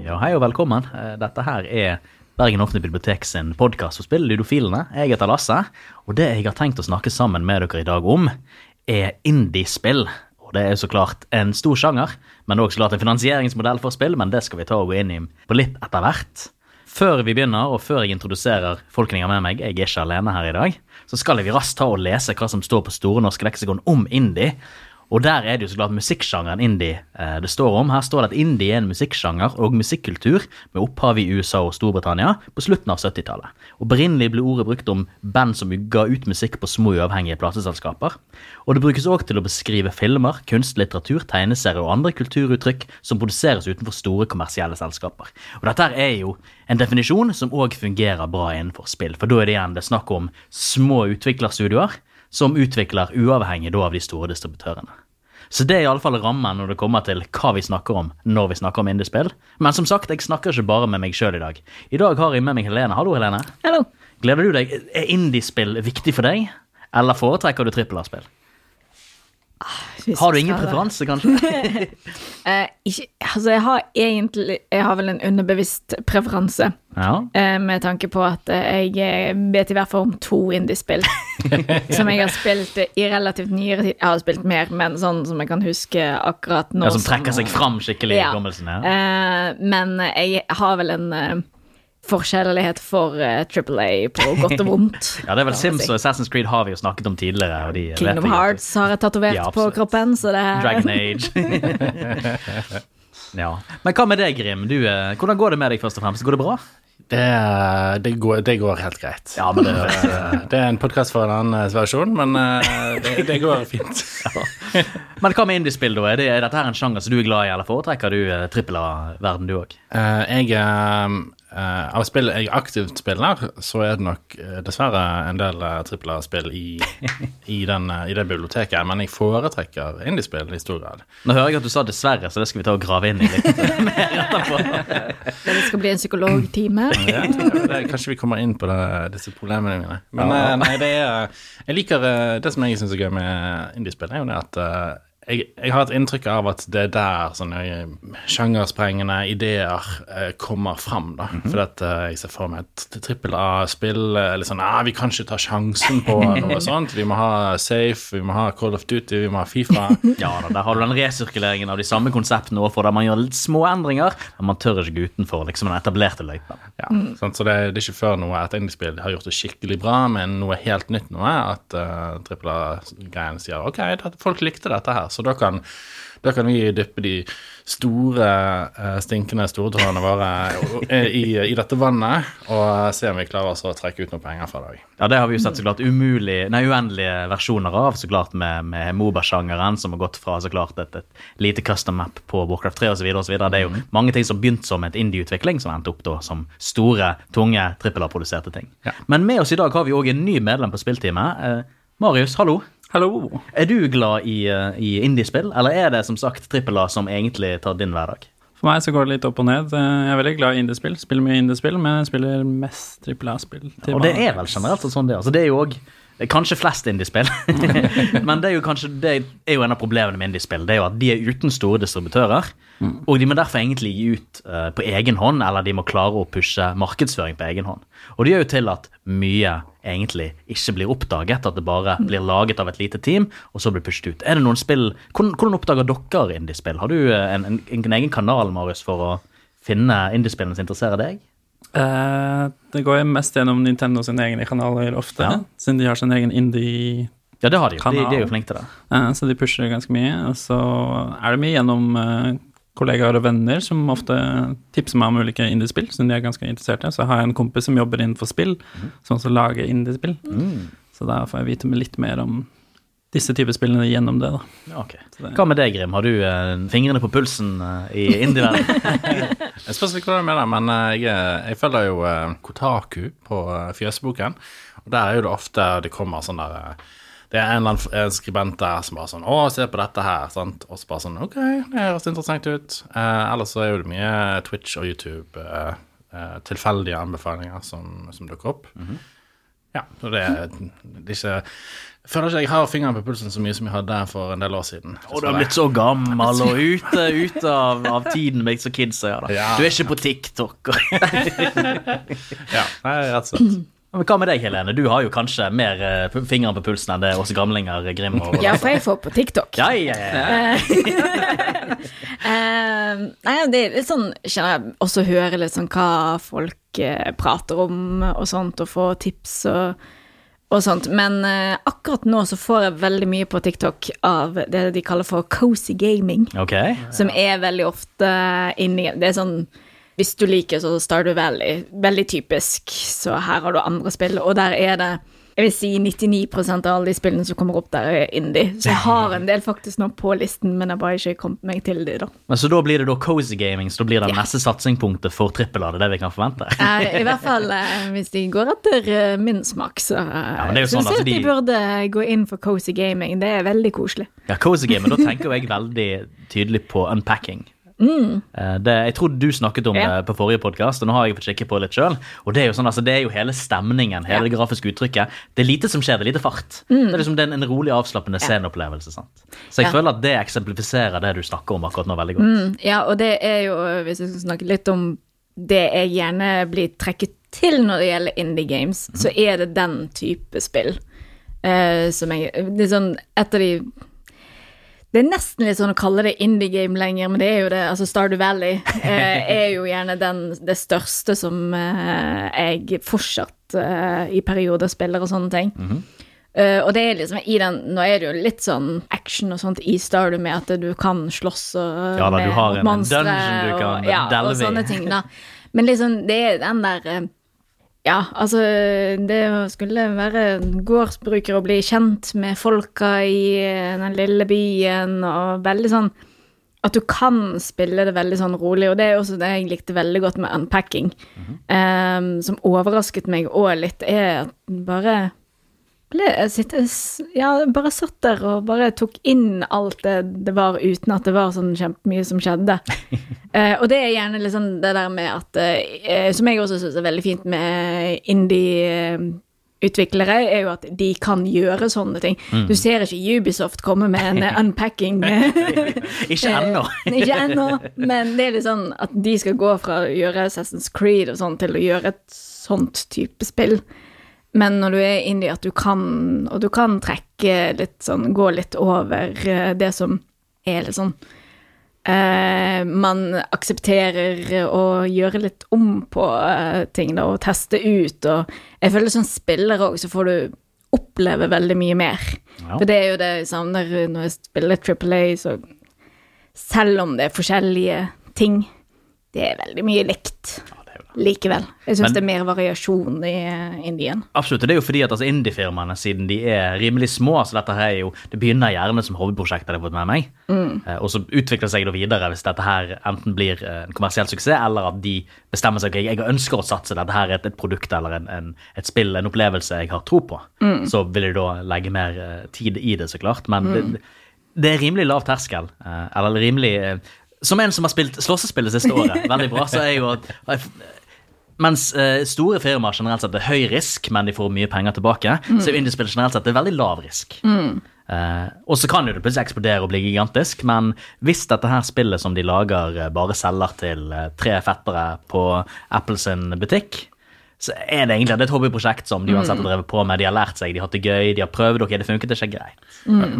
Ja, hei og velkommen. Eh, Dette her er Bergen Offentlige Bibliotek sin podkast for spill, Ludofilene. Jeg heter Lasse, og det jeg har tenkt å snakke sammen med dere i dag om, er indiespill. Og det er så klart en stor sjanger, men også så klart en finansieringsmodell for spill, men det skal vi ta og gå inn i på litt etter hvert. Før vi begynner, og før jeg introduserer folkene jeg har med meg, jeg er ikke alene her i dag, så skal vi raskt ta og lese hva som står på Store norske leksikon om indie. Og der er det jo så klart musikksjangeren indie eh, det står om. Her står det at indie er en musikksjanger og musikkultur med opphav i USA og Storbritannia på slutten av 70-tallet. Opprinnelig ble ordet brukt om band som ga ut musikk på små uavhengige plateselskaper. Og det brukes òg til å beskrive filmer, kunstlitteratur, tegneserier og andre kulturuttrykk som produseres utenfor store kommersielle selskaper. Og dette er jo en definisjon som òg fungerer bra innenfor spill, for da er det igjen det snakk om små utviklerstudioer som utvikler uavhengig av de store distributørene. Så det er iallfall rammen når det kommer til hva vi snakker om når vi snakker om indiespill. Men som sagt, jeg snakker ikke bare med meg sjøl i dag. I dag har jeg med meg Helene. Hallo, Helene. Hallo. Gleder du deg? Er indiespill viktig for deg, eller foretrekker du trippel A-spill? Har du ingen preferanse, kanskje? Eh, ikke, altså, jeg har egentlig Jeg har vel en underbevisst preferanse, Ja. eh, med tanke på at eh, jeg eh, vet i hvert fall om to indiespill som jeg har spilt eh, i relativt nyere tid. Jeg har spilt mer, men sånn som jeg kan huske akkurat nå. ja som trekker seg fram skikkelig i Ja. hukommelsen? Ja. Uh, men jeg har vel en uh, forskjellighet for eh, Triple A på godt og vondt. ja, det er vel Sims si. og Assassin's Creed har vi jo snakket om tidligere. Kingdom Hearts har jeg tatovert Ja, på kroppen, så det er Dragon Age. ja. Men hva med deg, Grim? Du, eh, hvordan går det med deg, først og fremst? Går det bra? Det, det, går, det går helt greit. Ja, men det Eh, det er en podkast for en annen versjon, men eh, det, det går fint. Men hva med indiespill, da? Er, det, dette her en sjanger som du er glad i, eller foretrekker du trippel A-verden, du òg? Eh, jeg eh, eh, Av spill jeg aktivt spiller, så er det nok uh, dessverre en del uh, trippel A-spill i, i, den, eh, i det biblioteket, men jeg foretrekker indiespill i stor grad. Nå hører jeg at du sa dessverre, så det skal vi ta og grave inn i litt mer etterpå. Det skal bli en psykologtime. Ja, det, kanskje vi kommer inn på det, disse problemene mine. Men eh, nei, det er Jeg liker eh, Det som jeg syns er gøy med indiespill, er jo det at eh, jeg, jeg har et inntrykk av at det er der sånne eh, sjangersprengende ideer eh, kommer fram. da. For at eh, jeg ser for meg et trippel A-spill eller sånn ah, Vi kan ikke ta sjansen på noe sånt. Vi må ha Safe, vi må ha Call of Duty, vi må ha Fifa. Ja, da, Der har du den resirkuleringen av de samme konseptene overfor der man gjør litt små endringer, men man tør ikke gå utenfor liksom den etablerte løypen. Ja, sant? Så det, det er ikke før noe et indiespill har gjort det skikkelig bra, men noe helt nytt noe, at uh, trippel A-greien sier ok, folk likte dette her, så da kan, da kan vi dyppe de store, eh, stinkende storetårene våre i, i dette vannet og se om vi klarer oss å trekke ut noen penger fra det òg. Ja, Det har vi jo sett så klart umulig, nei, uendelige versjoner av, så klart med, med Moba-sjangeren, som har gått fra så klart et, et lite custom map på Warcraft 3 osv. Det er jo mange ting som begynte som et indie-utvikling, som endte opp da som store, tunge, trippel A-produserte ting. Ja. Men med oss i dag har vi òg en ny medlem på spillteamet. Eh, Marius, hallo. Hallo. Er du glad i, eh, i indiespill, eller er det som sagt trippel A som egentlig tar din hverdag? For meg så går det litt opp og ned. Jeg er veldig glad i indiespill. Spiller mye indiespill, men jeg spiller mest trippel A-spill. Ja, Og det er vel generelt sånn det. Altså, det er jo òg Kanskje flest indiespill, men det er jo kanskje det er jo en av problemene med indiespill. Det er jo at de er uten store distributører, og de må derfor egentlig gi ut uh, på egen hånd, eller de må klare å pushe markedsføring på egen hånd. Og det gjør jo til at mye egentlig ikke blir oppdaget, at det bare blir laget av et lite team, og så blir pushet ut. Er det noen spill Hvordan, hvordan oppdager dere indiespill? Har du eh, en, en, en egen kanal, Marius, for å finne indiespillene som interesserer deg? Eh, det går mest gjennom Nintendo sine egne kanaler ofte, Ja. siden de har sin egen indie Ja, det har de jo. De, de er jo flinke til det. Eh, så de pusher ganske mye. Og så er det mye gjennom eh, kollegaer og venner som ofte tipser meg om ulike indiespill, som de er ganske interessert i. Så har jeg en kompis som jobber innenfor spill, som også lager indiespill. Så da får jeg vite litt mer om disse typer spillene gjennom det, da. Okay. det- Hva med deg, Grim? Har du eh, fingrene på pulsen eh, i indie-verden? Jeg spørs ikke hva du mener, men eh, jeg, jeg følger jo eh, Kotaku på eh, Fjøsboken. Og der er jo det ofte det kommer sånn der eh, Det er en eller annen skribent der som bare sånn 'Å, se på dette her', sant? Og så bare sånn 'Ok, det høres interessant ut'. Eh, ellers så er jo det mye Twitch og YouTube, eh, eh, tilfeldige anbefalinger som, som dukker opp. Ja, og det, det er ikke Jeg føler ikke jeg har fingeren på pulsen så mye som jeg hadde for en del år siden. Og du har blitt så gammel og ute, ute av, av tiden med så kids sier det. Ja. Du er ikke på TikTok. Ja, nei, rett og slett. Men hva med deg, Helene? Du har jo kanskje mer uh, fingeren på pulsen enn det oss gamlinger Grim og Ja, for jeg får på TikTok. Ja, ja, ja. uh, nei, det er litt sånn kjenner jeg også høre litt sånn hva folk uh, prater om og sånt, og få tips og, og sånt. Men eh, akkurat nå så får jeg veldig mye på TikTok av det de kaller for cozy gaming, Ok. som er veldig ofte inni Det er sånn hvis du liker så Stardew Valley, veldig typisk, så her har du andre spill, og der er det jeg vil si 99% av alle de spillene som kommer opp der, er indie. Så jeg har en del faktisk nå på listen, men jeg bare ikke kommet meg til de, da. Men Så da blir det da cozy gaming, så da blir det neste satsingpunktet for trippel A, det er det vi kan forvente? Eh, I hvert fall eh, hvis de går etter eh, min smak, så ja, det er jo sånn syns jeg at de de- burde gå inn for cozy gaming. Det er veldig koselig. Ja, cozy gaming, da tenker jeg veldig tydelig på unpacking. Eh, Det, jeg tror du snakket om Mm. Ja. det på forrige podkast, og nå har jeg fått kikke på litt sjøl. Og det er sånn, altså, det er jo hele stemningen, hele det grafiske uttrykket. Det er lite som skjer, det er lite fart. Det er liksom det er en rolig, avslappende sceneopplevelse. sant? Så jeg Mm. Ja. føler at det eksemplifiserer det du snakker om akkurat nå, veldig godt. Mm, ja, og det er jo, hvis jeg skal snakke litt om det jeg gjerne blir trekket til når det gjelder indie games, så er det den type spill uh, som jeg Det er sånn et av de det er nesten litt sånn å kalle det indie game lenger, men det er jo det. Altså Stardew Valley eh, er jo gjerne den, det største som eh, jeg fortsatt eh, i perioder spiller og sånne ting. Eh, og det er liksom i den Nå er det jo litt sånn action og sånt i Stardew med at du kan slåss og Ja da, du har en en dungeon du kan og, ja, og sånne ting, da. Men liksom, det er den der eh, ja, altså det å skulle være gårdsbruker og bli kjent med folka i eh, den lille byen og veldig sånn At du kan spille det veldig sånn rolig, og det er også det jeg likte veldig godt med unpacking. eh, som overrasket meg òg litt, er at bare ble sitte, ja, bare satt der og bare tok inn alt det det var, uten at det var sånn kjempemye som skjedde. Eh, og det er gjerne liksom det der med at eh, Som jeg også syns er veldig fint med indie-utviklere, er jo at de kan gjøre sånne ting. Du ser ikke Ubisoft komme med en eh, unpacking. Ikke ennå. ikke ennå, men det er litt sånn at de skal gå fra å gjøre Assassin's Creed og sånn til å gjøre et sånt type spill. Men når du er inni at du kan Og du kan trekke litt sånn Gå litt over eh, det som er litt sånn eh, Man aksepterer å gjøre litt om på eh, ting, da, og teste ut, og Jeg føler som spiller òg, så får du oppleve veldig mye mer. Ja. For det er jo det jeg savner når jeg spiller Triple A, så selv om det er forskjellige ting, det er veldig mye likt likevel. Jeg syns det er mer variasjon i eh, Indien. Absolutt. og Det er jo fordi at altså, indie-firmaene, siden de er rimelig små så dette her er jo, Det begynner gjerne som hobbyprosjekt, har jeg fått med meg. Eh, og så utvikler det seg da videre hvis dette her enten blir eh, en kommersiell suksess, eller at de bestemmer seg ok, jeg ønsker å satse, dette her er et, et produkt eller en, en, et spill, en opplevelse jeg har tro på. Så vil de da legge mer tid i det, så klart. Men det, det er rimelig lav terskel. eller rimelig Som en som har spilt slåssespill det siste året, veldig bra, så er jo at mens eh, store firmaer generelt sett er høy risk, men de får mye penger tilbake, så er indiespill generelt sett det er veldig lav risk. Eh, og så kan jo det plutselig eksplodere og bli gigantisk, men hvis dette her spillet som de lager, eh, bare selger til eh, tre fettere på Apples butikk, så er det egentlig det er et hobbyprosjekt som de uansett har drevet på med. De har lært seg, de har hatt det gøy, de har prøvd, ok, det funket ikke greit.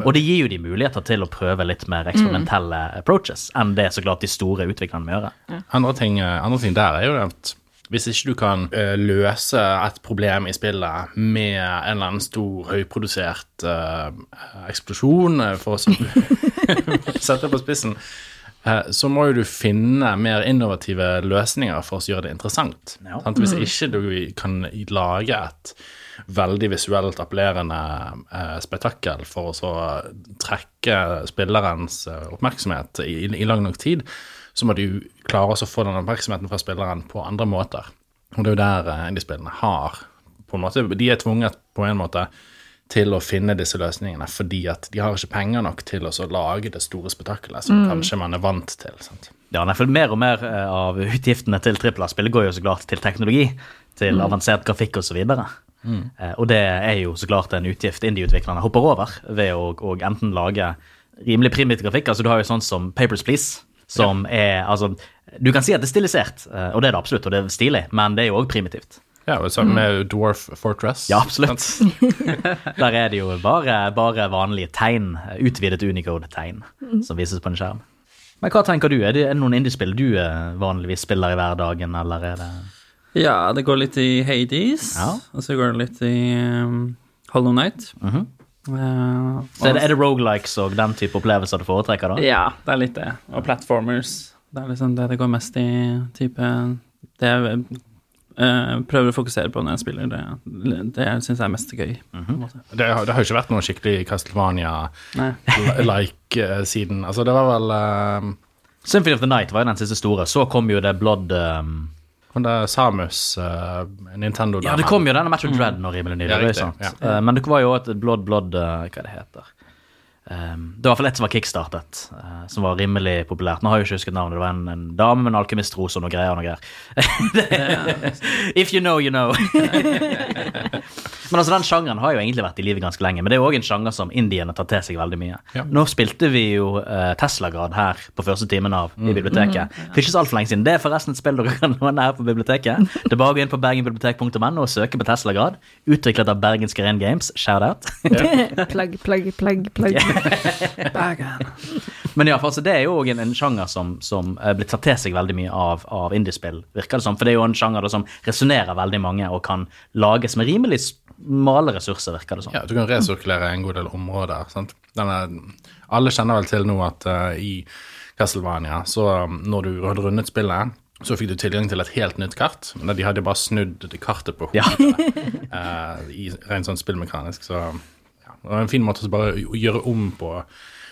Og det gir jo de muligheter til å prøve litt mer eksperimentelle approaches enn det så klart de store utviklerne må gjøre. Andre ting, eh, andre ting der er jo at hvis ikke du kan uh, løse et problem i spillet med en eller annen stor, høyprodusert uh, eksplosjon, eh, for å sette det på spissen, uh, så må jo du finne mer innovative løsninger for å gjøre det interessant. Ja. Sant? Hvis ikke du kan lage et veldig visuelt appellerende eh, spetakkel for å så trekke spillerens eh, oppmerksomhet i, i lang nok tid, så må du klare å få den oppmerksomheten fra spilleren på andre måter. Og det er jo der eh, indiespillene har på en måte, De er tvunget på en måte til å finne disse løsningene fordi at de har ikke penger nok til å så lage det store spetakkelet som kanskje man er vant til. sant? Ja, nei, for Mer og mer eh, av utgiftene til trippel A-spillet går jo så klart til teknologi, til avansert grafikk osv. Eh, og det er jo så klart en utgift indie-utviklerne hopper over ved å, å enten lage rimelig primitiv grafikk. Altså du har jo sånn som Papers, Please, som er altså Du kan si at det er stilisert, eh, og det er det absolutt, og det er stilig, men det er jo òg primitivt. Ja, og sammen med Dwarf Fortress. Ja, absolutt. Der er det jo bare, bare vanlige tegn, utvidet Unicode-tegn, som vises på en skjerm. Men hva tenker du? Er det, er det noen indiespill du eh, vanligvis spiller i hverdagen, eller er det Ja, det går litt i Hades, Ja. og så går det litt i um, Hollow Night. Mhm. Eh, Så er det, er det rogelikes og den type opplevelser du foretrekker, da? Ja, det er litt det. Og platformers. Det er liksom det det går mest i type Det jeg uh, prøver å fokusere på når jeg spiller, det, det jeg syns er mest gøy. Mm -hmm. Det, har- det har jo ikke vært noe skikkelig Castlevania-like eh, siden Altså, det var vel uh, Symphony of the Night var jo den siste store. Så kom jo det Blood um, Han der Samus uh, Nintendo Ja, det kom jo denne Metal Dread nå rimelig nylig. Ja, ja. Eh, men det var jo et Blood Blood uh, Hva det heter um, Det var i hvert fall et som var kickstartet, uh, som var rimelig populært. Nå har jeg jo ikke husket navnet. Det var en, en dame med en alkymistros og noe greier. og noe greier. If you know, you know. men altså, den sjangeren har jo egentlig vært i livet ganske lenge. Men det er jo òg en sjanger som indiene tar til seg veldig mye. Ja. Nå spilte vi jo uh, Tesla-grad her på første timen av i biblioteket. For ikke så altfor lenge siden. Det er forresten et spill dere kan låne her på biblioteket. Det er bare å gå inn på bergenbibliotek.no og søke på Tesla-grad. Utviklet av Bergens Green Games. Shout-out. Plagg, plagg, plagg, plagg. Men ja, for altså, det er jo også en, en sjanger som, som er blitt tatt til seg veldig mye av, av indiespill, virker det som. For det er jo en sjanger da, som resonnerer veldig mange og kan lages med rimelig smale ressurser, virker det som. Ja, du kan resirkulere en god del områder. Sant? Denne, alle kjenner vel til nå at uh, i Castlevania, så um, når du hadde rundet spillet, så fikk du tilgang til et helt nytt kart. Men de hadde bare snudd kartet på Ja. hodet. eh, i rent sånn spillmekanisk. Så ja, det var en fin måte å bare gjøre om på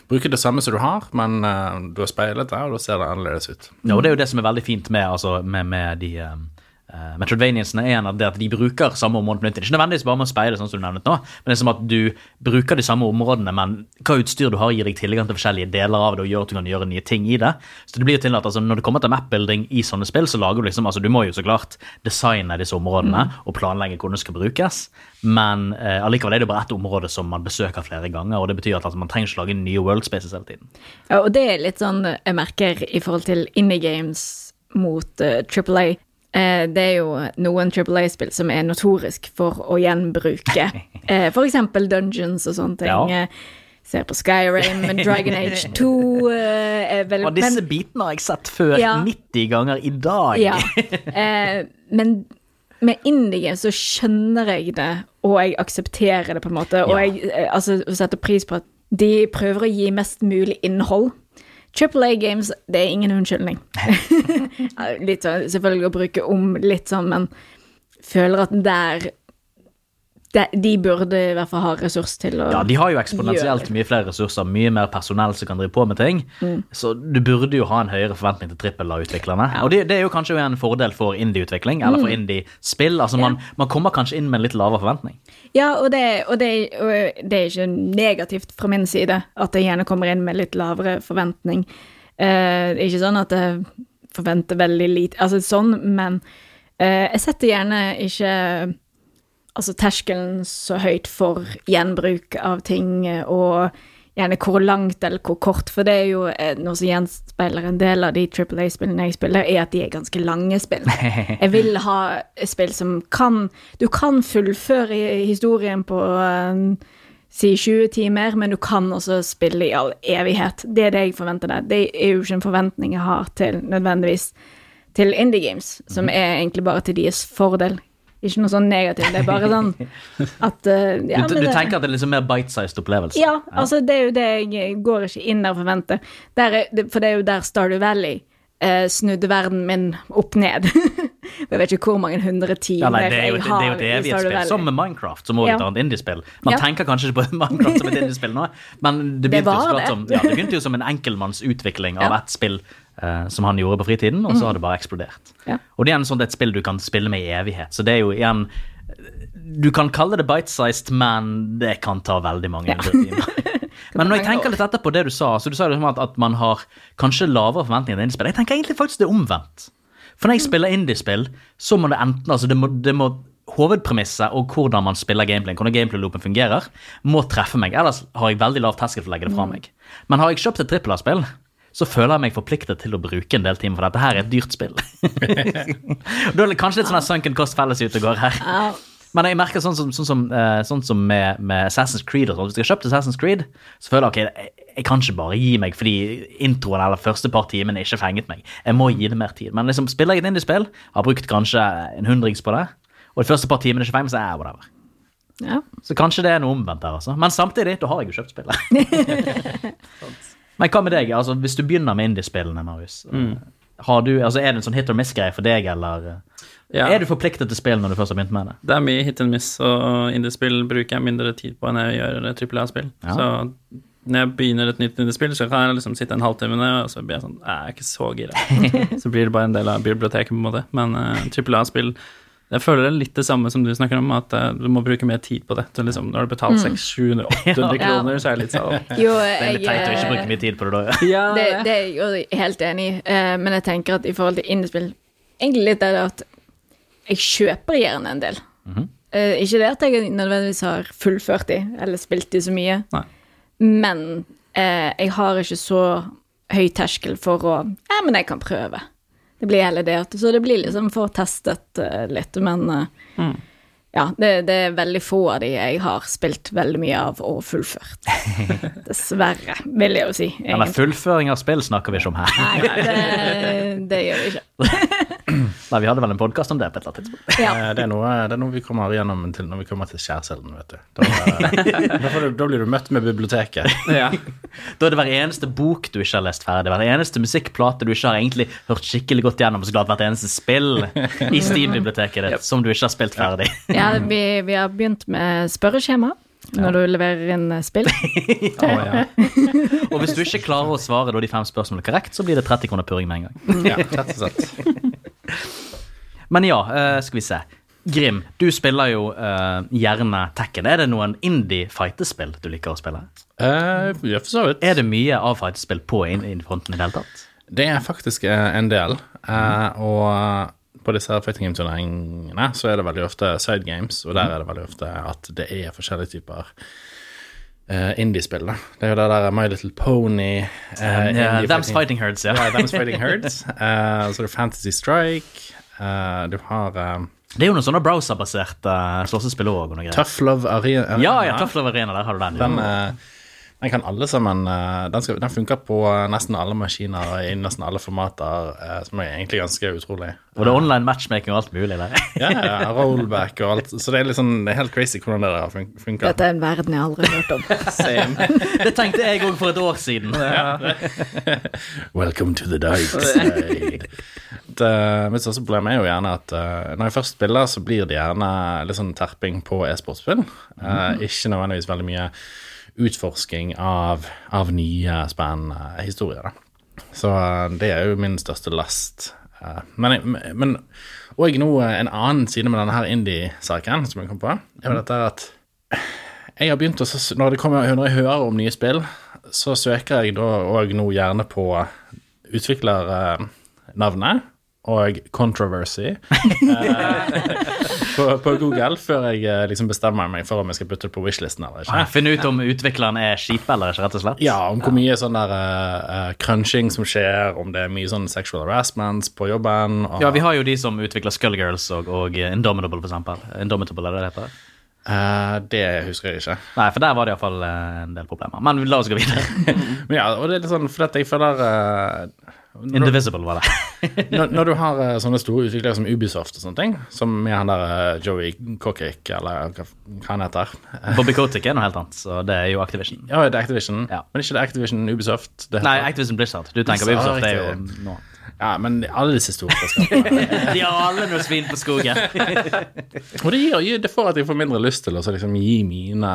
Bruke det samme som du har, men uh, du har speilet det, og da ser det annerledes ut. Ja, og det er jo det som er veldig fint med, altså, med, med de um, uh, Metroidvaniansene, er en av det at de bruker samme område på nytt. Ikke nødvendigvis bare med å speile, sånn som du nevnet nå, men det er som at du bruker de samme områdene, men hva utstyr du har, gir deg tilgang til forskjellige deler av det og gjør at du kan gjøre nye ting i det. Så det blir jo til at altså, når det kommer til map-building i sånne spill, så lager du liksom altså Du må jo så klart designe disse områdene og planlegge hvordan det skal brukes, men uh, allikevel er det bare ett område som man besøker flere ganger, og det betyr at altså, man trenger ikke lage nye world spaces hele tiden. Ja, og det er litt sånn jeg merker i forhold til indie games mot uh. Eh, det er jo noen Triple A-spill som er notorisk for å gjenbruke. Eh, eksempel Dungeons og sånne ting. Ja. Eh, ser på Skyrim, Dragon Age 2 eh, vel Og disse men- bitene har jeg sett før Ja. 90 ganger i dag. Ja. Eh, men med indie så skjønner jeg det, og jeg aksepterer det på en måte. Og jeg eh, altså, setter pris på at de prøver å gi mest mulig innhold. Triple A Games, det er ingen unnskyldning. Litt sånn, selvfølgelig å bruke om litt sånn, men føler at der de, de burde i hvert fall ha ressurs til å Ja, de har jo gjøre eksponentielt mye flere ressurser, mye mer personell som kan drive på med ting. Mm. Så du burde jo ha en høyere forventning til trippel-A-utviklerne. Og det, det er jo kanskje en fordel for indie-utvikling, eller Mm. for indie-spill. Altså man, man kommer kanskje inn med en litt lavere forventning. Ja, og det, og, det, og det er ikke negativt fra min side at jeg gjerne kommer inn med litt lavere forventning. Uh, det er ikke sånn at jeg forventer veldig lite Altså sånn, men uh, jeg setter gjerne ikke altså terskelen så høyt for gjenbruk av ting, og gjerne hvor langt eller hvor kort, for det er jo eh, noe som gjenspeiler en del av de Triple A-spillene jeg spiller, er at de er ganske lange spill. Jeg vil ha spill som kan Du kan fullføre historien på eh, si 20 timer, men du kan også spille i all evighet. Det er det jeg forventer deg. Det er jo ikke en forventning jeg har til nødvendigvis til indie games, som er egentlig bare til deres fordel. Ikke noe sånn negativt, det er bare sånn at uh, ja, du, du det- tenker at det er liksom mer bite-sized opplevelse? ja, altså det er jo det jeg går ikke inn der og forventer. Der er, for det er jo der Stardew Valley uh, snudde verden min opp ned. jeg vet ikke hvor mange hundre Ja, timer nei, det er jo, jeg det er jo et har i Stardew Valley. som med Minecraft, som også er et Ja. annet indiespill. Man Ja. tenker kanskje ikke på Minecraft som et indiespill nå, men det begynte, jo det. som, ja, det begynte jo som en enkeltmannsutvikling av Ja. ett spill som han gjorde på fritiden, og så har det bare eksplodert. Ja. Og det er en sånn, et spill du kan spille med i evighet, så det er jo igjen Du kan kalle det bite-sized, men det kan ta veldig mange hundre timer. Men når jeg tenker litt etterpå det du sa, så du sa liksom at, at man har kanskje lavere forventninger til indiespill. Jeg tenker egentlig faktisk det er omvendt. For når jeg spiller indiespill, så må det enten altså det må, det må hovedpremisset og hvordan man spiller gameplay, hvordan gameplay-loopen fungerer, må treffe meg. Ellers har jeg veldig lav terskel for å legge det fra meg. Men har jeg kjøpt et trippel A-spill, så føler jeg meg forpliktet til å bruke en del timer, for dette her er et dyrt spill. da er det kanskje litt sånn sunken cost felles ute og går her. Men jeg merker sånn som, sånn som, eh, sånn som med, med Assassin's Creed og sånn. Hvis jeg har kjøpt Assassin's Creed, så føler jeg ok, jeg, jeg kan ikke bare gi meg fordi introen eller første par timene ikke fenget meg. Jeg må gi det mer tid. Men liksom, spiller jeg et indiespill, har brukt kanskje en hundrings på det, og de første par timene ikke fengt meg, så er jeg whatever. Ja. Så kanskje det er noe omvendt der, altså. Men samtidig, da har jeg jo kjøpt spillet. Men hva med deg? Altså, hvis du begynner med indiespillene, Marius, har du, altså, er det en sånn hit or miss-greie for deg, eller eh, Ja. er du forpliktet til spill når du først har begynt med det? Det er mye hit and miss, og indiespill bruker jeg mindre tid på enn jeg gjør trippel A-spill. Ja. Så når jeg begynner et nytt indiespill, så kan jeg liksom sitte en halvtime det, og så blir jeg sånn Jeg er ikke så gira. så blir det bare en del av biblioteket, på en måte. Men trippel A-spill jeg føler det er litt det samme som du snakker om, at eh, du må bruke mer tid på det. Du liksom, når du har betalt 600-700-800 Ja. kroner, så er det litt sånn Jo, Det er litt teit å ikke eh, bruke mye tid på det da. ja. Ja, det, det er jeg jo helt enig i, eh, men jeg tenker at i forhold til indiespill Egentlig litt er det at jeg kjøper gjerne en del. Eh, ikke det at jeg nødvendigvis har fullført de, eller spilt de så mye, Nei. men eh, jeg har ikke så høy terskel for å Ja, men jeg kan prøve. Det blir heller det at Så det blir liksom for testet eh, litt, men mm. ja, det, det er veldig få av de jeg har spilt veldig mye av og fullført. Dessverre, vil jeg jo si. Men fullføring av spill snakker vi ikke om her. Nei, det, det gjør vi ikke. Nei, Vi hadde vel en podkast om det på et eller annet tidspunkt. Ja. Eh, Det er, noe, det er noe vi kommer gjennom til når vi kommer til skjærselden, vet du. Da, eh, da, får du. da blir du møtt med biblioteket. ja. Da er det hver eneste bok du ikke har lest ferdig, hver eneste musikkplate du ikke har egentlig hørt skikkelig godt gjennom, og så klart hvert eneste spill i Steam-biblioteket ditt som du ikke har spilt ferdig. Ja, vi, vi har begynt med spørreskjema når du leverer inn spill. oh, ja. Og hvis du ikke klarer å svare da de fem spørsmålene korrekt, så blir det 30 kroner purring med en gang. Ja, rett og slett. Men ja, eh, skal vi se. Grim, du spiller jo uh, gjerne Tekken. Er det noen indie-fightespill du liker å spille? Uh, ja, for så vidt. Er det mye av fightespill på indie-fronten i det hele tatt? Det er faktisk en del. eh, og på disse fighting game-turneringene så er det veldig ofte side games, og der er det veldig ofte at det er forskjellige typer uh, indiespill. da. Det er jo det der My Little Pony uh, um, yeah, Them's Fighting Herds, ja. Ja, Them's Fighting Herds. Uh, så det er Fantasy Strike. Uh, du har um, Det er jo noen sånne browserbaserte uh, slåssespill òg. Tough Love Arena. Ja, ja, Tough Love Arena, der har du den. Den, eh, den kan alle sammen eh, Den, skal, den funker på nesten alle maskiner i nesten alle formater, eh, som er egentlig ganske utrolig. Og det er online matchmaking og alt mulig der. Ja, ja, rollback og alt. Så det er litt sånn, det er helt crazy hvordan det der fun- funker. Dette er en verden jeg aldri har hørt om. Same. Det tenkte jeg òg for et år siden. Welcome to the dark side. Mitt største problem er jo gjerne at eh, når jeg først spiller, så blir det gjerne litt sånn terping på e-sportspill. Eh, ikke nødvendigvis veldig mye utforsking av, av nye, spennende historier. Da. Så eh, det er jo min største last. Eh, men, men og nå eh, en annen side med denne her indie-saken som jeg kom på, er jo dette at jeg har begynt å, når, det kommer, når jeg hører om nye spill, så søker jeg da òg nå gjerne på utviklernavnet og controversy på, på Google før jeg eh, liksom bestemmer meg for om jeg skal putte det på wishlisten eller ikke. Finne ut om utvikleren er kjip eller ikke, rett og slett. Ja, om hvor mye sånn der uh, crunching som skjer, om det er mye sånn sexual harassment på jobben. Og, Ja, vi har jo de som utvikler Skullgirls og, og Indomitable, for eksempel. Indomitable, er det det heter? Uh, det husker jeg ikke. Nei, for der var det iallfall en del problemer. Men la oss gå videre. Men ja, og det er litt sånn fordi jeg føler eh, når, Indivisible var det. når, når du har eh, sånne store utviklere som Ubisoft og sånne ting, som med han der eh, Joey Cockrick, eller hva, hva han heter Bobby Kotick er noe helt annet, så det er jo Activision. Ja, det er Activision, Ja. men ikke det Activision Ubisoft. Det Nei, Activision Blizzard. Du tenker Blizzard, Ubisoft, det er jo nå. Ja, men alle disse store selskapene De har alle noe svin på skogen. Og det, gir, det får at jeg får mindre lyst til å liksom gi mine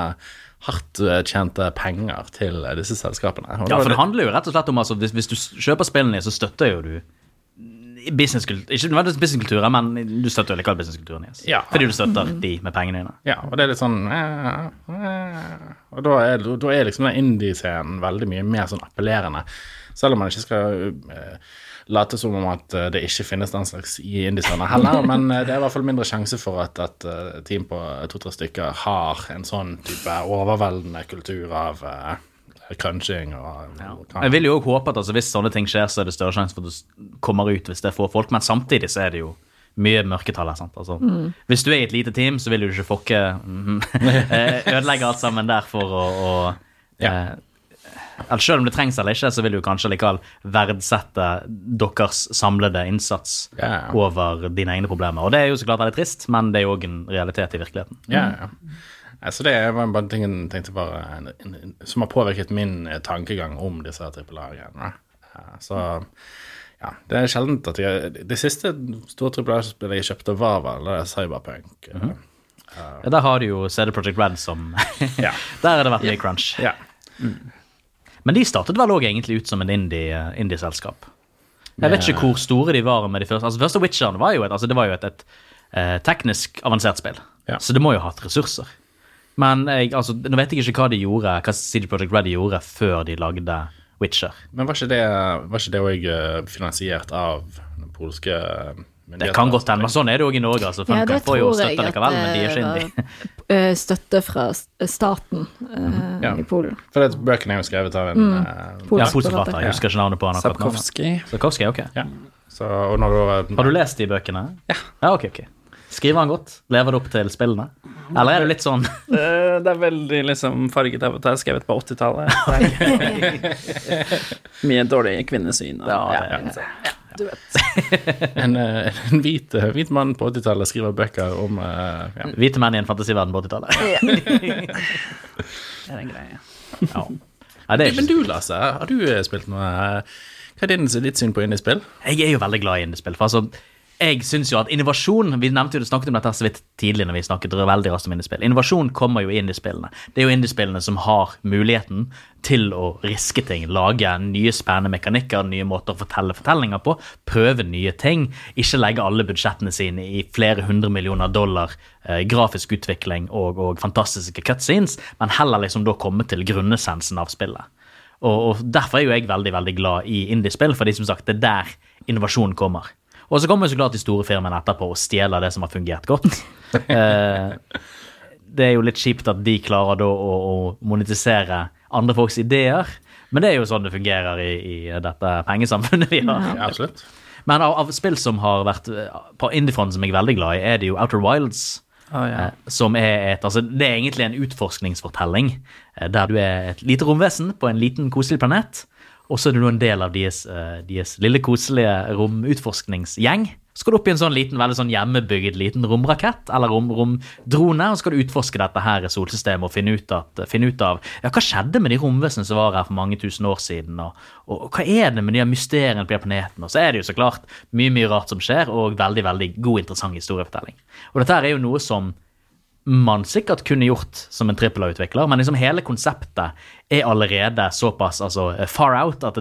hardt eh, tjente penger til eh, disse selskapene. Og Ja, for det handler jo rett og slett om altså, hvis, hvis du kjøper spillene, så støtter jo du businesskultur Ikke nødvendigvis businesskulturen, men du støtter jo likevel businesskulturen deres. Ja. Fordi du støtter de med pengene dine. Ja, og det er litt sånn eh, eh, Og da er, da er liksom den indie-scenen veldig mye mer sånn appellerende. Selv om man ikke skal eh, late som om at eh, det ikke finnes den slags i Indisene heller. Men eh, det er i hvert fall mindre sjanse for at et eh, team på to-tre stykker har en sånn type overveldende kultur av crunching og Jeg vil jo også håpe at altså, hvis sånne ting skjer, så er det større sjanse for at du kommer ut hvis det er få folk, men samtidig så er det jo mye mørketall her. sant? Altså, Hvis du er i et lite team, så vil du ikke fokke eh, ødelegge alt sammen der for å, å eh, eller Selv om det trengs eller ikke, så vil du kanskje likevel verdsette deres samlede innsats ja. over dine egne problemer. Og det er jo så klart veldig trist, men det er jo òg en realitet i virkeligheten. Ja, ja. Ja, Så det var bare ting som har påvirket min eh, tankegang om disse trippel A-greiene. Så ja, det er sjeldent at jeg Det siste store trippel A-spillet jeg kjøpte, var vel Cyberpunk. Mm Cyberpunk. uh, Ja, Der har du jo CD Projekt Red som Der har det vært mye crunch. Ja. Men de startet vel òg egentlig ut som en indie- indie-selskap. jeg vet ikke hvor store de var med de første. Altså, første Witcheren var jo et, altså, det var jo et, et eh, teknisk avansert spill, Ja. så det må jo ha hatt ressurser. Men jeg, altså, nå vet jeg ikke hva de gjorde, hva CD Project Red gjorde før de lagde Witcher. Men var ikke det var ikke det òg finansiert av den polske Det kan godt hende, men sånn er det òg i Norge. altså Ja, det tror jeg at likevel, er det var eh, støtte fra staten uh, Ja. i Polen. For det, bøkene er jo skrevet av en eh, Ja, Polsk. Jeg husker ikke navnet på han. Sapkowski. Sapkowski, ok. ja. Så, og når du, Har du lest de bøkene? Ja. ja ok, ok. Skriver han godt? Lever det opp til spillene? Eller er det litt sånn Eh, Det er veldig liksom farget av at det er skrevet på 80-tallet. Mye dårlig kvinnesyn. Og, Ja, det- Du vet. en, eh, en hvit, eh, hvit mann på 80-tallet skriver bøker om eh, ja. hvite menn i en fantasiverden på 80-tallet? det er en greie. Ja. Nei, det er Men du, Lasse, har du spilt noe Hva er ditt syn på indiespill? Jeg er jo veldig glad i indiespill. For altså, jeg synes jo at innovasjon Vi nevnte jo det snakket om dette så vidt tidlig når vi snakket veldig raskt om indiespill. Innovasjon kommer jo i indiespillene. Det er jo indiespillene som har muligheten til å riske ting. Lage nye spennende mekanikker, nye måter å fortelle fortellinger på. Prøve nye ting. Ikke legge alle budsjettene sine i flere hundre millioner dollar eh, grafisk utvikling og, og fantastiske cutscenes, men heller liksom da komme til grunnessensen av spillet. Og, og Derfor er jo jeg veldig veldig glad i indiespill, fordi som sagt, det er der innovasjonen kommer. Og så kommer jo så klart de store firmaene etterpå og stjeler det som har fungert godt. Eh, det er jo litt kjipt at de klarer da å, å monetisere andre folks ideer, men det er jo sånn det fungerer i, i dette pengesamfunnet vi har. Ja, absolutt. Men av, av spill som har vært eh, på indiefronten som jeg er veldig glad i, er det jo Outer Wilds. Oh, ja. Eh, Som er et, altså Det er egentlig en utforskningsfortelling der du er et lite romvesen på en liten, koselig planet. Og så er du en del av deres, eh, deres lille, koselige romutforskningsgjeng. Så skal du opp i en sånn liten, veldig sånn hjemmebygd liten romrakett eller rom, romdrone, og skal du utforske dette her solsystemet og finne ut, at, finne ut av ja, hva skjedde med de romvesenene som var her for mange tusen år siden, og, og, hva er det med de mysteriene på de her planetene? Og så er det jo så klart mye mye rart som skjer, og veldig veldig god, interessant historiefortelling. Og dette her er jo noe som man sikkert kunne gjort som en trippel A-utvikler, men liksom hele konseptet er allerede såpass altså, far out at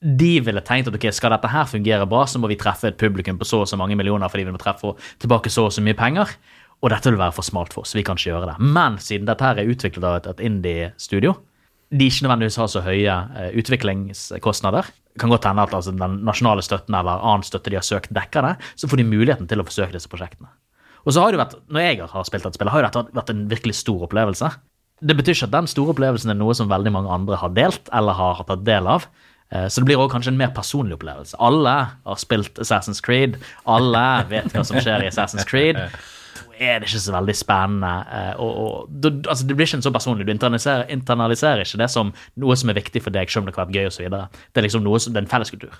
de ville tenkt at ok, skal dette her fungere bra, så må vi treffe et publikum på så og så mange millioner fordi vi må treffe tilbake så og så mye penger. Og dette vil være for smalt for oss, vi kan ikke gjøre det. Men siden dette her er utviklet av et, et indie-studio, de ikke nødvendigvis har så høye eh, utviklingskostnader, kan godt hende at altså, den nasjonale støtten eller annen støtte de har søkt, dekker det, så får de muligheten til å forsøke disse prosjektene. Og så har det vært, Når jeg har spilt dette spillet, har dette vært en virkelig stor opplevelse. Det betyr ikke at den store opplevelsen er noe som veldig mange andre har delt eller har tatt del av. Eh, Så det blir også kanskje en mer personlig opplevelse. Alle har spilt Assassin's Creed. Alle vet hva som skjer i Assassin's Creed. Da er det ikke så veldig spennende. eh, Og, og, du- altså, det blir ikke en så personlig. Du internaliserer, internaliserer ikke det som noe som er viktig for deg, selv om det kan være gøy osv. Det er liksom noe som, det er en felleskultur.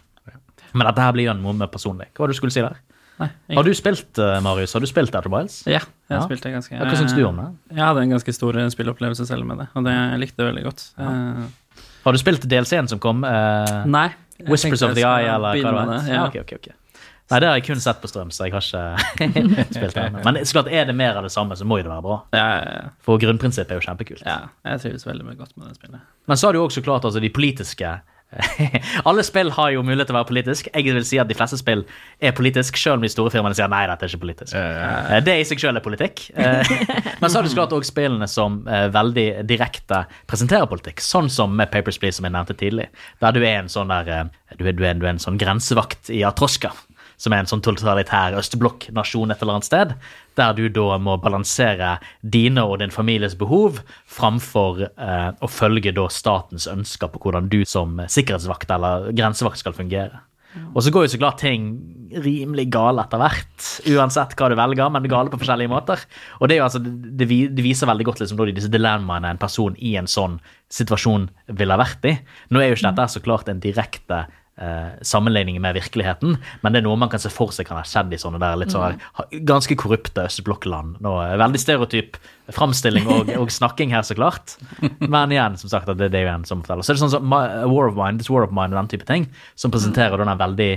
Men dette her blir jo noe mer personlig. Hva var det du skulle si der? Nei, Har du spilt, eh, Marius? Har du spilt Outer Wilds? Ja, jeg Ja. spilte ganske Ja, Hva syns du om det? Jeg hadde en ganske stor spillopplevelse selv med det, og det jeg likte jeg veldig godt. Eh, Har du spilt DLC-en som kom? Uh, nei. Whispers of the Eye, eller hva det var? Ja. Okay, ok, ok, ok. Nei, det har jeg kun sett på strøm, så jeg har ikke spilt det. Men så klart er det mer av det samme, så må jo det være bra. Ja, ja, ja. For grunnprinsippet er jo kjempekult. ja, jeg trives veldig godt med det spillet. Men så har du jo også klart altså, de politiske Alle spill har jo mulighet til å være politisk. Jeg vil si at de fleste spill er politisk, selv om de store firmaene sier nei, dette er ikke politisk. Eh, Det i seg selv er politikk. Eh, Men så har du så klart også spillene som eh, veldig direkte presenterer politikk, sånn som med Papers, Please, som jeg nevnte tidlig, der du er en sånn der du er, du er, du er en sånn grensevakt i Atroska som er en sånn totalitær østblokknasjon et eller annet sted, der du da må balansere dine og din families behov framfor eh, å følge da statens ønsker på hvordan du som sikkerhetsvakt eller grensevakt skal fungere. Og så går jo så klart ting rimelig gale etter hvert, uansett hva du velger, men gale på forskjellige måter. Og det, altså, det, viser veldig godt liksom, disse dilemmaene en person i en sånn situasjon ville vært i. Nå er jo ikke dette så klart en direkte eh, sammenligning med virkeligheten, men det er noe man kan se for seg kan ha skjedd i sånne der litt sånn ha- ganske korrupte østblokkland. Eh, veldig stereotyp framstilling og, og snakking her, så klart. Men igjen, som sagt, det, det er jo en som forteller. Så er det sånn som Ma- War of Mind, This War of Mind og den type ting, som presenterer den veldig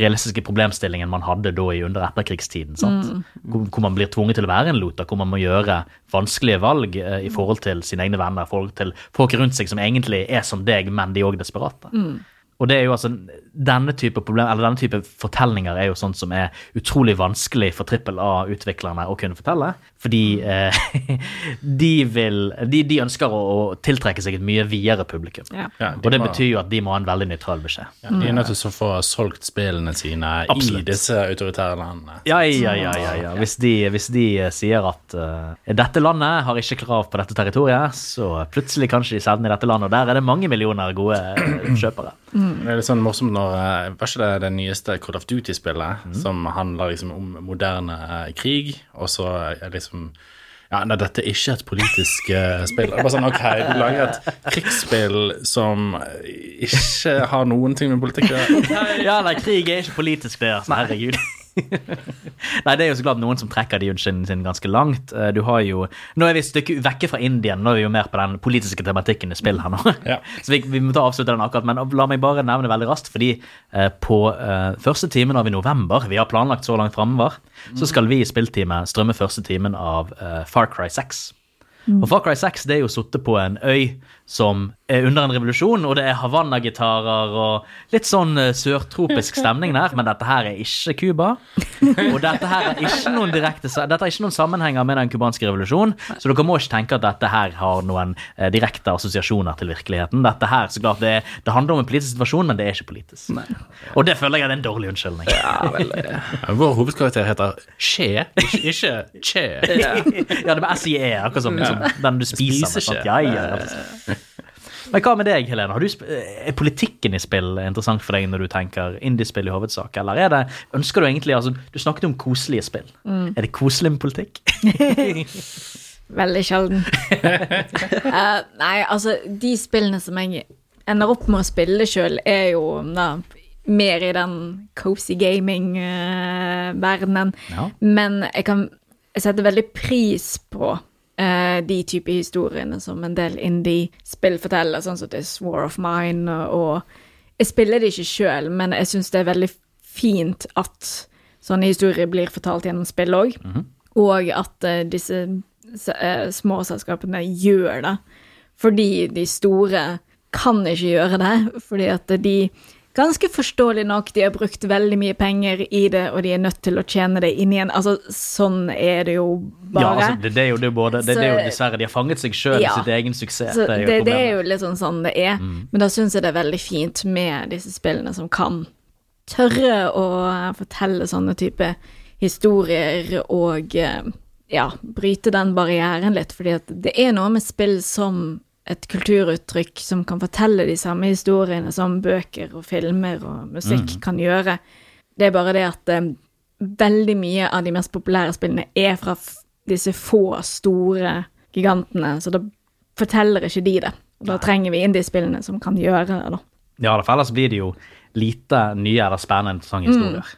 realistiske problemstillingen man hadde da i under etterkrigstiden. sant? Hvor, hvor man blir tvunget til å være en loter, hvor man må gjøre vanskelige valg eh, i forhold til sine egne venner, forhold til folk rundt seg som egentlig er som deg, men de er òg desperate. Og det er jo altså, denne type problem, eller denne type fortellinger er jo sånt som er utrolig vanskelig for trippel A-utviklerne å kunne fortelle. Fordi eh, de, vil, de, de ønsker å, å tiltrekke seg et mye videre publikum. Ja. Ja, de Og det må- betyr jo at de må ha en veldig nøytral beskjed. Ja, de er nødt til å få solgt spillene sine i disse autoritære landene. Ja, ja, ja, ja, ja. Hvis, de, hvis de eh, sier at uh, dette landet har ikke krav på dette territoriet, så plutselig kanskje de selger den i dette landet, og der er det mange millioner gode eh, kjøpere. Det er litt sånn morsomt når Var ikke det det nyeste Call of Duty-spillet som handler liksom om moderne krig, og så er liksom ja, nei, dette er ikke et politisk uh, spill. Bare sånn, ok, Du lager et krigsspill som ikke har noen ting med politikk å gjøre. Ja, nei, krig er ikke politisk, det. Altså, herregud. Nei, det er jo så klart noen som trekker de unnskyldningene sine ganske langt. Eh, Du har jo, Nå er vi et stykke vekke fra Indien, nå er vi jo mer på den politiske tematikken i spill her nå. Ja. Så vi, vi må ta avslutte den akkurat, men la meg bare nevne veldig raskt, fordi eh, på eh, første timen av i november, vi har planlagt så langt framover, så skal vi i spilltime strømme første timen av eh, Far Cry 6. Og Far Cry 6 det er jo sittet på en øy som er under en revolusjon, og det er Havanna-gitarer og litt sånn eh, sørtropisk stemning der, men dette her er ikke Cuba. Og dette her er ikke noen direkte Dette er ikke noen sammenhenger med den cubanske revolusjonen, så dere må ikke tenke at dette her har noen eh, direkte assosiasjoner til virkeligheten. Dette her, så klart, det, det handler om en politisk situasjon, men det er ikke politisk. Og det føler jeg er en dårlig unnskyldning. Ja, Vår hovedkarakter heter Che, ikke, ikke Che. ja, det med SIE, akkurat som som den du spiser. Spiser med, sant? Ja, ja, ja. Men hva med deg, Helene? Har du, sp- er politikken i spill interessant for deg når du tenker indiespill i hovedsak? Eller er det, ønsker du egentlig altså, Du snakket om koselige spill. Er det koselig med politikk? Veldig sjelden. uh, nei, altså, de spillene som jeg ender opp med å spille sjøl, er jo da mer i den cozy gaming-verdenen. Ja. Men jeg kan sette veldig pris på eh, de type historiene som en del indie-spill forteller, sånn som This War of Mine, og jeg spiller det ikke sjøl, men jeg syns det er veldig fint at sånne historier blir fortalt gjennom spill òg, og at eh, disse eh, små selskapene gjør det. Fordi de store kan ikke gjøre det, fordi at de Ganske forståelig nok, de har brukt veldig mye penger i det, og de er nødt til å tjene det inn igjen. Altså, sånn er det jo bare. Ja, altså, det, det er jo det, både, det, det er jo dessverre De har fanget seg sjøl i sitt egen suksess. Det er jo det, det er jo litt sånn sånn det er. Men da syns jeg det er veldig fint med disse spillene som kan tørre å fortelle sånne type historier og eh, ja, bryte den barrieren litt. Fordi at det er noe med spill som et kulturuttrykk som kan fortelle de samme historiene som bøker og filmer og musikk kan gjøre. Det er bare det at eh, veldig mye av de mest populære spillene er fra disse få store gigantene, så da forteller ikke de det. Og da trenger vi indiespillene som kan gjøre det, da. Ja, for ellers blir det jo lite nye eller spennende interessante historier.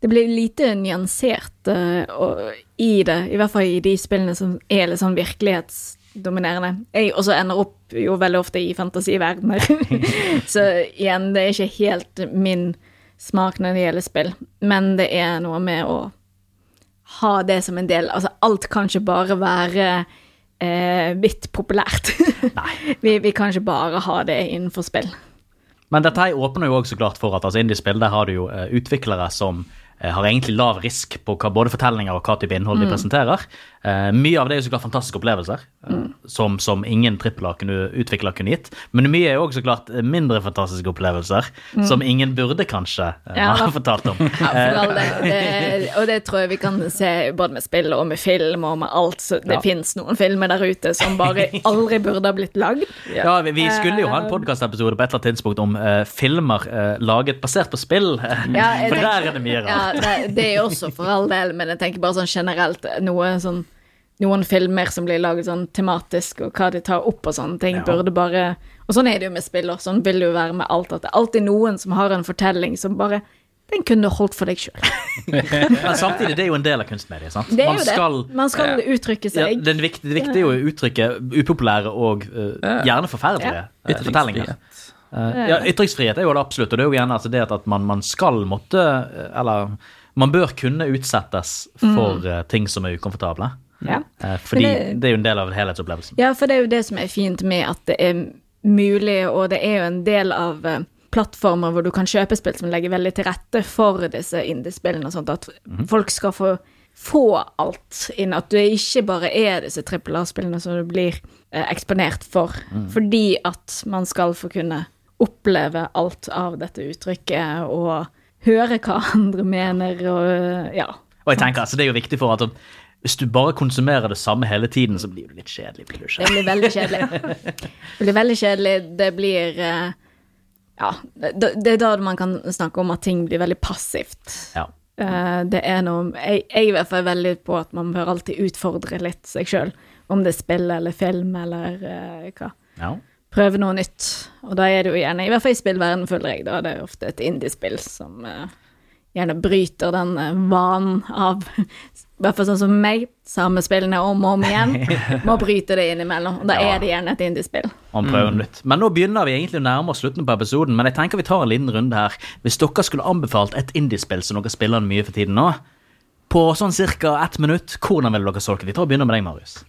Det blir lite nyansert uh, og, i det, i hvert fall i de spillene som er litt sånn virkelighetsdominerende. Jeg også ender opp jo veldig ofte i fantasiverdener. Så igjen, det er ikke helt min smak når det gjelder spill, men det er noe med å ha det som en del Altså, alt kan ikke bare være eh, vidt populært. Vi, vi kan ikke bare ha det innenfor spill. Men dette her åpner jo også så klart for at altså indiespill, der har du jo eh, utviklere som eh, har egentlig lav risk på hva, både fortellinger og hva type innhold de presenterer. Eh, mye av det er så klart fantastiske opplevelser, mm. som, som ingen trippel-A-utvikler kunne gitt. Men mye er også så klart eh, mindre fantastiske opplevelser, som ingen burde kanskje uh, Ja, ha fortalt om. Ja, for all del. Det, og det tror jeg vi kan se både med spill og med film og med alt. Så det Ja. finnes noen filmer der ute som bare aldri burde ha blitt lagd. Ja, vi, vi skulle jo ha en podkastepisode på et eller annet tidspunkt om eh, filmer eh, laget basert på spill. Ja, for der er det mye Ja, rart. det, det er også for all del, men jeg tenker bare sånn generelt noe sånn noen filmer som blir laget sånn tematisk, og hva de tar opp og sånne ting, Ja. burde bare Og sånn er det jo med spill også, sånn vil det jo være med alt, at det er alltid noen som har en fortelling som bare Den kunne du holdt for deg sjøl. Men samtidig, det er jo en del av kunstmediet. sant? Det er Man jo det. skal Man skal uttrykke Ja, seg. det, viktige, viktig, det viktige er jo å uttrykke upopulære og uh, gjerne forferdelige eh, fortellinger. Ytringsfrihet. Eh, ja, Ytringsfrihet er jo det absolutt, og det er jo gjerne altså det at, man, man skal måtte Eller man bør kunne utsettes for eh, ting som er ukomfortable. Ja. Eh, fordi det, det- er jo en del av helhetsopplevelsen. Ja, for det er jo det som er fint med at det er mulig, og det er jo en del av eh, plattformer hvor du kan kjøpe spill som legger veldig til rette for disse indiespillene og sånt, at folk skal få få alt inn, at du ikke bare er disse trippel A-spillene som du blir eh, eksponert for, fordi at man skal få kunne oppleve alt av dette uttrykket og høre hva andre mener og ja. Og jeg tenker, altså det er jo viktig for at hvis du bare konsumerer det samme hele tiden, så blir du litt kjedelig. blir Det blir veldig kjedelig. Det blir veldig kjedelig. Det blir eh, Ja, det, det er da man kan snakke om at ting blir veldig passivt. Ja. Eh, det er noe jeg, jeg er i hvert fall veldig på at man bør alltid utfordre litt seg sjøl. Om det er spill eller film eller eh, hva. ja. Prøve noe nytt. Og da er det jo gjerne, i hvert fall i spillverdenen føler jeg, da det er ofte et indiespill som eh, gjerne bryter den eh, vanen av hvert fall sånn som meg, samme spillene om og om igjen. Må bryte det innimellom. Da Ja. er det gjerne et indiespill. Man prøver noe nytt. Men nå begynner vi egentlig å nærme oss slutten på episoden, men jeg tenker vi tar en liten runde her. Hvis dere skulle anbefalt et indiespill som dere spiller mye for tiden nå, på sånn cirka ett minutt, hvordan ville dere solgt det? Vi tar og begynner med deg, Marius.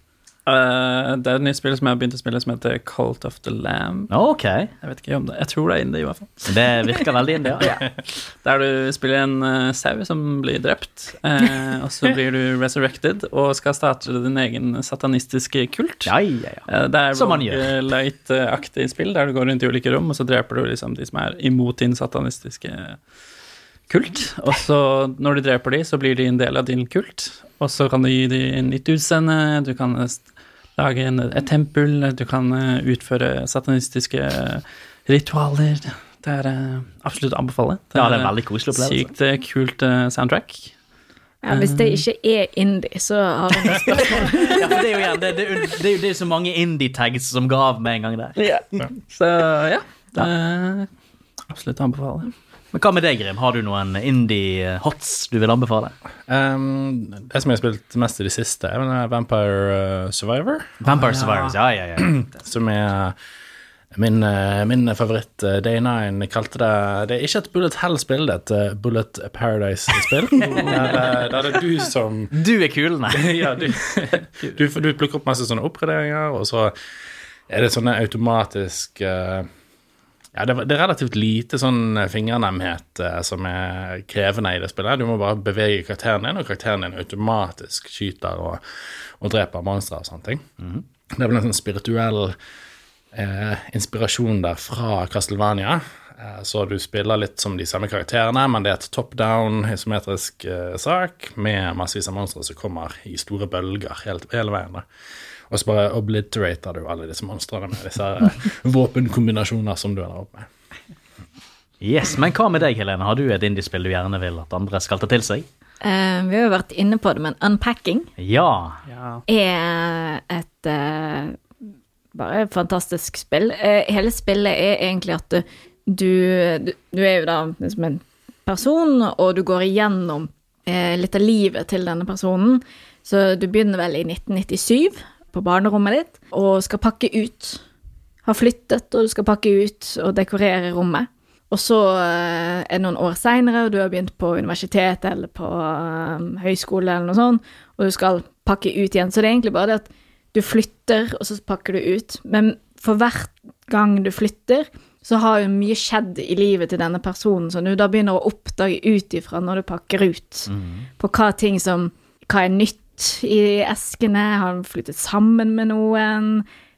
Eh, det er et nytt spill som jeg har begynt å spille, som heter Cult of the Lamb. Okay. Jeg vet ikke om det Jeg tror det er indie, i hvert fall. det virker veldig indie. Ja. Der du spiller en uh, sau som blir drept, uh, og så blir du resurrected og skal starte din egen satanistiske kult. Ja, ja, ja. Det er Som man gjør. light-aktig spill, der du går rundt i ulike rom, og så dreper du liksom de som er imot din satanistiske kult. Og så, når du dreper de, så blir de en del av din kult. Og så kan du gi dem nytt utseende, du kan lage en, et tempel, du kan eh, utføre satanistiske ritualer. Det er eh, absolutt å anbefale. Ja, det er en veldig koselig opplevelse. Sykt eh, kult eh, soundtrack. Ja, hvis det ikke er indie, så har jeg et spørsmål. Ja, for det er jo igjen, det, det, det, det er så mange indie-tags som ga av med en gang der. Så ja, det er absolutt å anbefale. Men hva med deg, Grim? Har du noen indie-hots du vil anbefale? Um, det som jeg har spilt mest i det siste, er Vampire uh, Survivor. Vampire Survivors, ja, ja, ja. Som er min, uh, min favoritt. Uh, Day9 kalte det Det er ikke et Bullet Hell-spill, det er et uh, Bullet Paradise-spill. der, uh, der er det du som Du er kulene. ja, du, du, du plukker opp masse sånne oppgraderinger, og så er det sånne automatisk eh, Ja, det, er- relativt lite sånn fingernemhet eh, som er krevende i det spillet. Du må bare bevege karakteren din, og karakteren din automatisk skyter og, og dreper monstre og sånne ting. Det er vel en sånn spirituell eh, inspirasjon der fra Castlevania. Eh, så du spiller litt som de samme karakterene, men det er et top down, isometrisk eh, sak med massevis av monstre som kommer i store bølger hele, hele veien. da. Og så bare obliterater du alle disse monstrene med disse eh, våpenkombinasjoner som du ender opp med. Yes, Men hva med deg, Helene? Har du et indiespill du gjerne vil at andre skal ta til seg? Uh, vi har jo vært inne på det, men Unpacking Ja. Ja. er et uh, bare et fantastisk spill. Uh, hele spillet er egentlig at du, du, du er jo da liksom en person, og du går igjennom eh, litt av livet til denne personen. Så du begynner vel i 1997 på barnerommet ditt, og skal pakke ut. Har flyttet, og du skal pakke ut og dekorere rommet. Og så eh, er det noen år seinere, og du har begynt på universitet eller på eh, høyskole eller noe sånt, og du skal pakke ut igjen. Så det er egentlig bare det at du flytter, og så pakker du ut. Men for hvert gang du flytter, så har jo mye skjedd i livet til denne personen, som du da begynner å oppdage ut ifra når du pakker ut, på hva ting som Hva er nytt i eskene? Har han flyttet sammen med noen?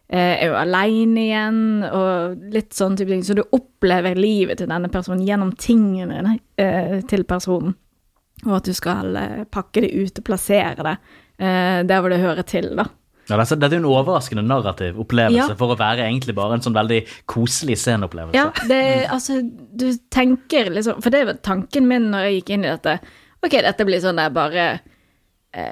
Eh, er jo aleine igjen? Og litt sånn type ting. Så du opplever livet til denne personen gjennom tingene eh, til personen. Og at du skal eh, pakke det ut og plassere det eh, der hvor det hører til, da. Ja, dette er jo en overraskende narrativ opplevelse Ja. for å være egentlig bare en sånn veldig koselig sceneopplevelse. Ja, det, altså, du tenker liksom For det var tanken min når jeg gikk inn i dette. Ok, dette blir sånn der bare eh,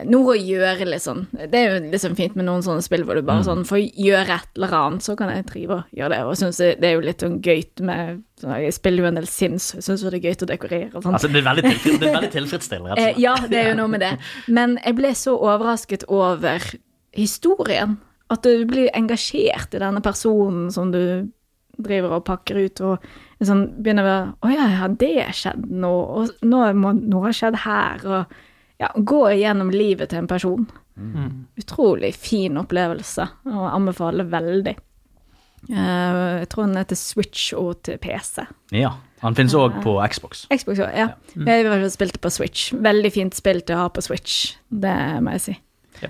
Noe å gjøre, liksom. Det er jo liksom fint med noen sånne spill hvor du bare sånn får gjøre et eller annet, så kan jeg trive og gjøre det. Og synes det, det er jo litt sånn gøyt med sånn, Jeg spiller jo en del Sims, jeg syns det er gøyt å dekorere og sånn. Altså, det er veldig, tilfreds, det er veldig tilfredsstillende, rett og Eh, slett. ja, det er jo noe med det. Men jeg ble så overrasket over historien. At du blir engasjert i denne personen som du driver og pakker ut, og sånn begynner å Å ja, har det skjedd nå? Og nå må noe ha skjedd her? Og ja, gå igjennom livet til en person. Utrolig fin opplevelse, og anbefaler veldig. Uh, jeg tror den heter Switch og til PC. Ja. Han finnes òg på Xbox. Xbox også, ja. Jeg har i hvert spilt det på Switch. Veldig fint spill til å ha på Switch, det må jeg si.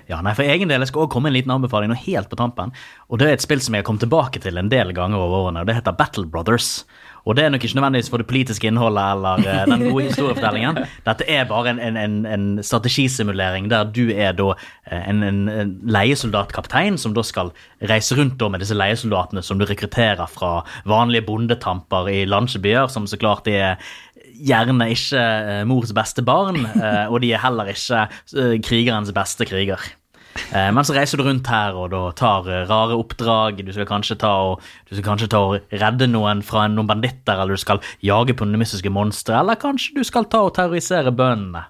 Ja, nei, For egen del jeg skal også komme en liten anbefaling nå helt på tampen. Og Det er et spill som jeg har kommet tilbake til en del ganger over årene. og Det heter Battle Brothers. Og Det er nok ikke nødvendigvis for det politiske innholdet eller eh, den gode historiefortellingen. Dette er bare en, en, en, en strategisimulering der du er da eh, en, en, leiesoldatkaptein som da skal reise rundt med disse leiesoldatene som du rekrutterer fra vanlige bondetamper i landsbyer, som så klart er gjerne ikke eh, mors beste barn, og de er heller ikke krigerens beste kriger. Eh, men så reiser du rundt her og da tar eh, rare oppdrag. Du skal kanskje ta og, kanskje ta og redde noen fra noen banditter, eller du skal jage på mystiske monstre, eller kanskje du skal ta og terrorisere bøndene.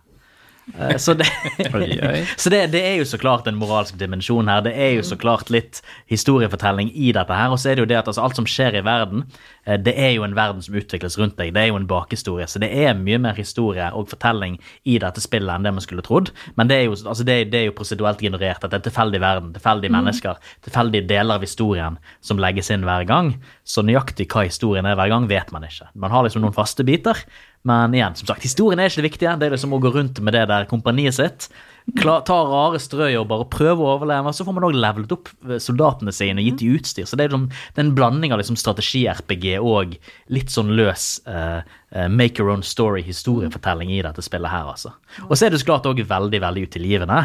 Eh, Så, det, så det, det er jo så klart en moralsk dimensjon her. Det er jo så klart litt historiefortelling i dette her. Og så er det jo det at altså, alt som skjer i verden, eh, det er jo en verden som utvikles rundt deg. Det er jo en bakhistorie. Så det er mye mer historie og fortelling i dette spillet enn det man skulle trodd. Men det er jo, altså, det, det er jo proseduelt generert. At det er tilfeldig verden, tilfeldige mennesker, tilfeldige deler av historien som legges inn hver gang. Så nøyaktig hva historien er hver gang, vet man ikke. Man har liksom noen faste biter. Men igjen, som sagt, historien er ikke det viktige. Det er det som å gå rundt med det der kompaniet sitt. Kla ta rare strøjobber og prøve å overleve. Så får man òg levelet opp eh, soldatene sine og gitt dem utstyr. Så det er, liksom, det er en blanding av liksom strategi-RPG og litt sånn løs eh, make your own story-historiefortelling i dette spillet her, altså. Og så er det så klart òg veldig, veldig utilgivende.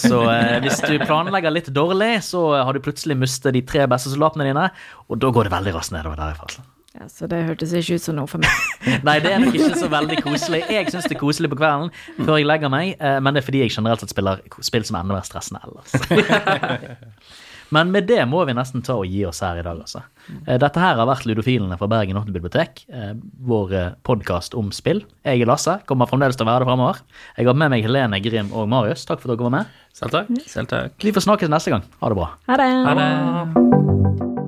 Så eh, hvis du planlegger litt dårlig, så har du plutselig mistet de tre beste soldatene dine, og da går det veldig raskt nedover derifra. Ja, så det hørtes ikke ut som noe for meg. Nei, det er nok ikke så veldig koselig. Jeg syns det er koselig på kvelden før jeg legger meg, eh, men det er fordi jeg generelt sett spiller spill som er enda mer stressende ellers. Men med det må vi nesten ta og gi oss her i dag, altså. Eh, Dette her har vært Ludofilene fra Bergen offentlige bibliotek, eh, vår podkast om spill. Jeg er Lasse, kommer fremdeles til å være det fremover. Jeg har med meg Helene, Grim og Marius. Takk for at dere var med. Selv takk. Selv takk. Vi får snakkes neste gang. Ha det bra. Ha det. Ha det.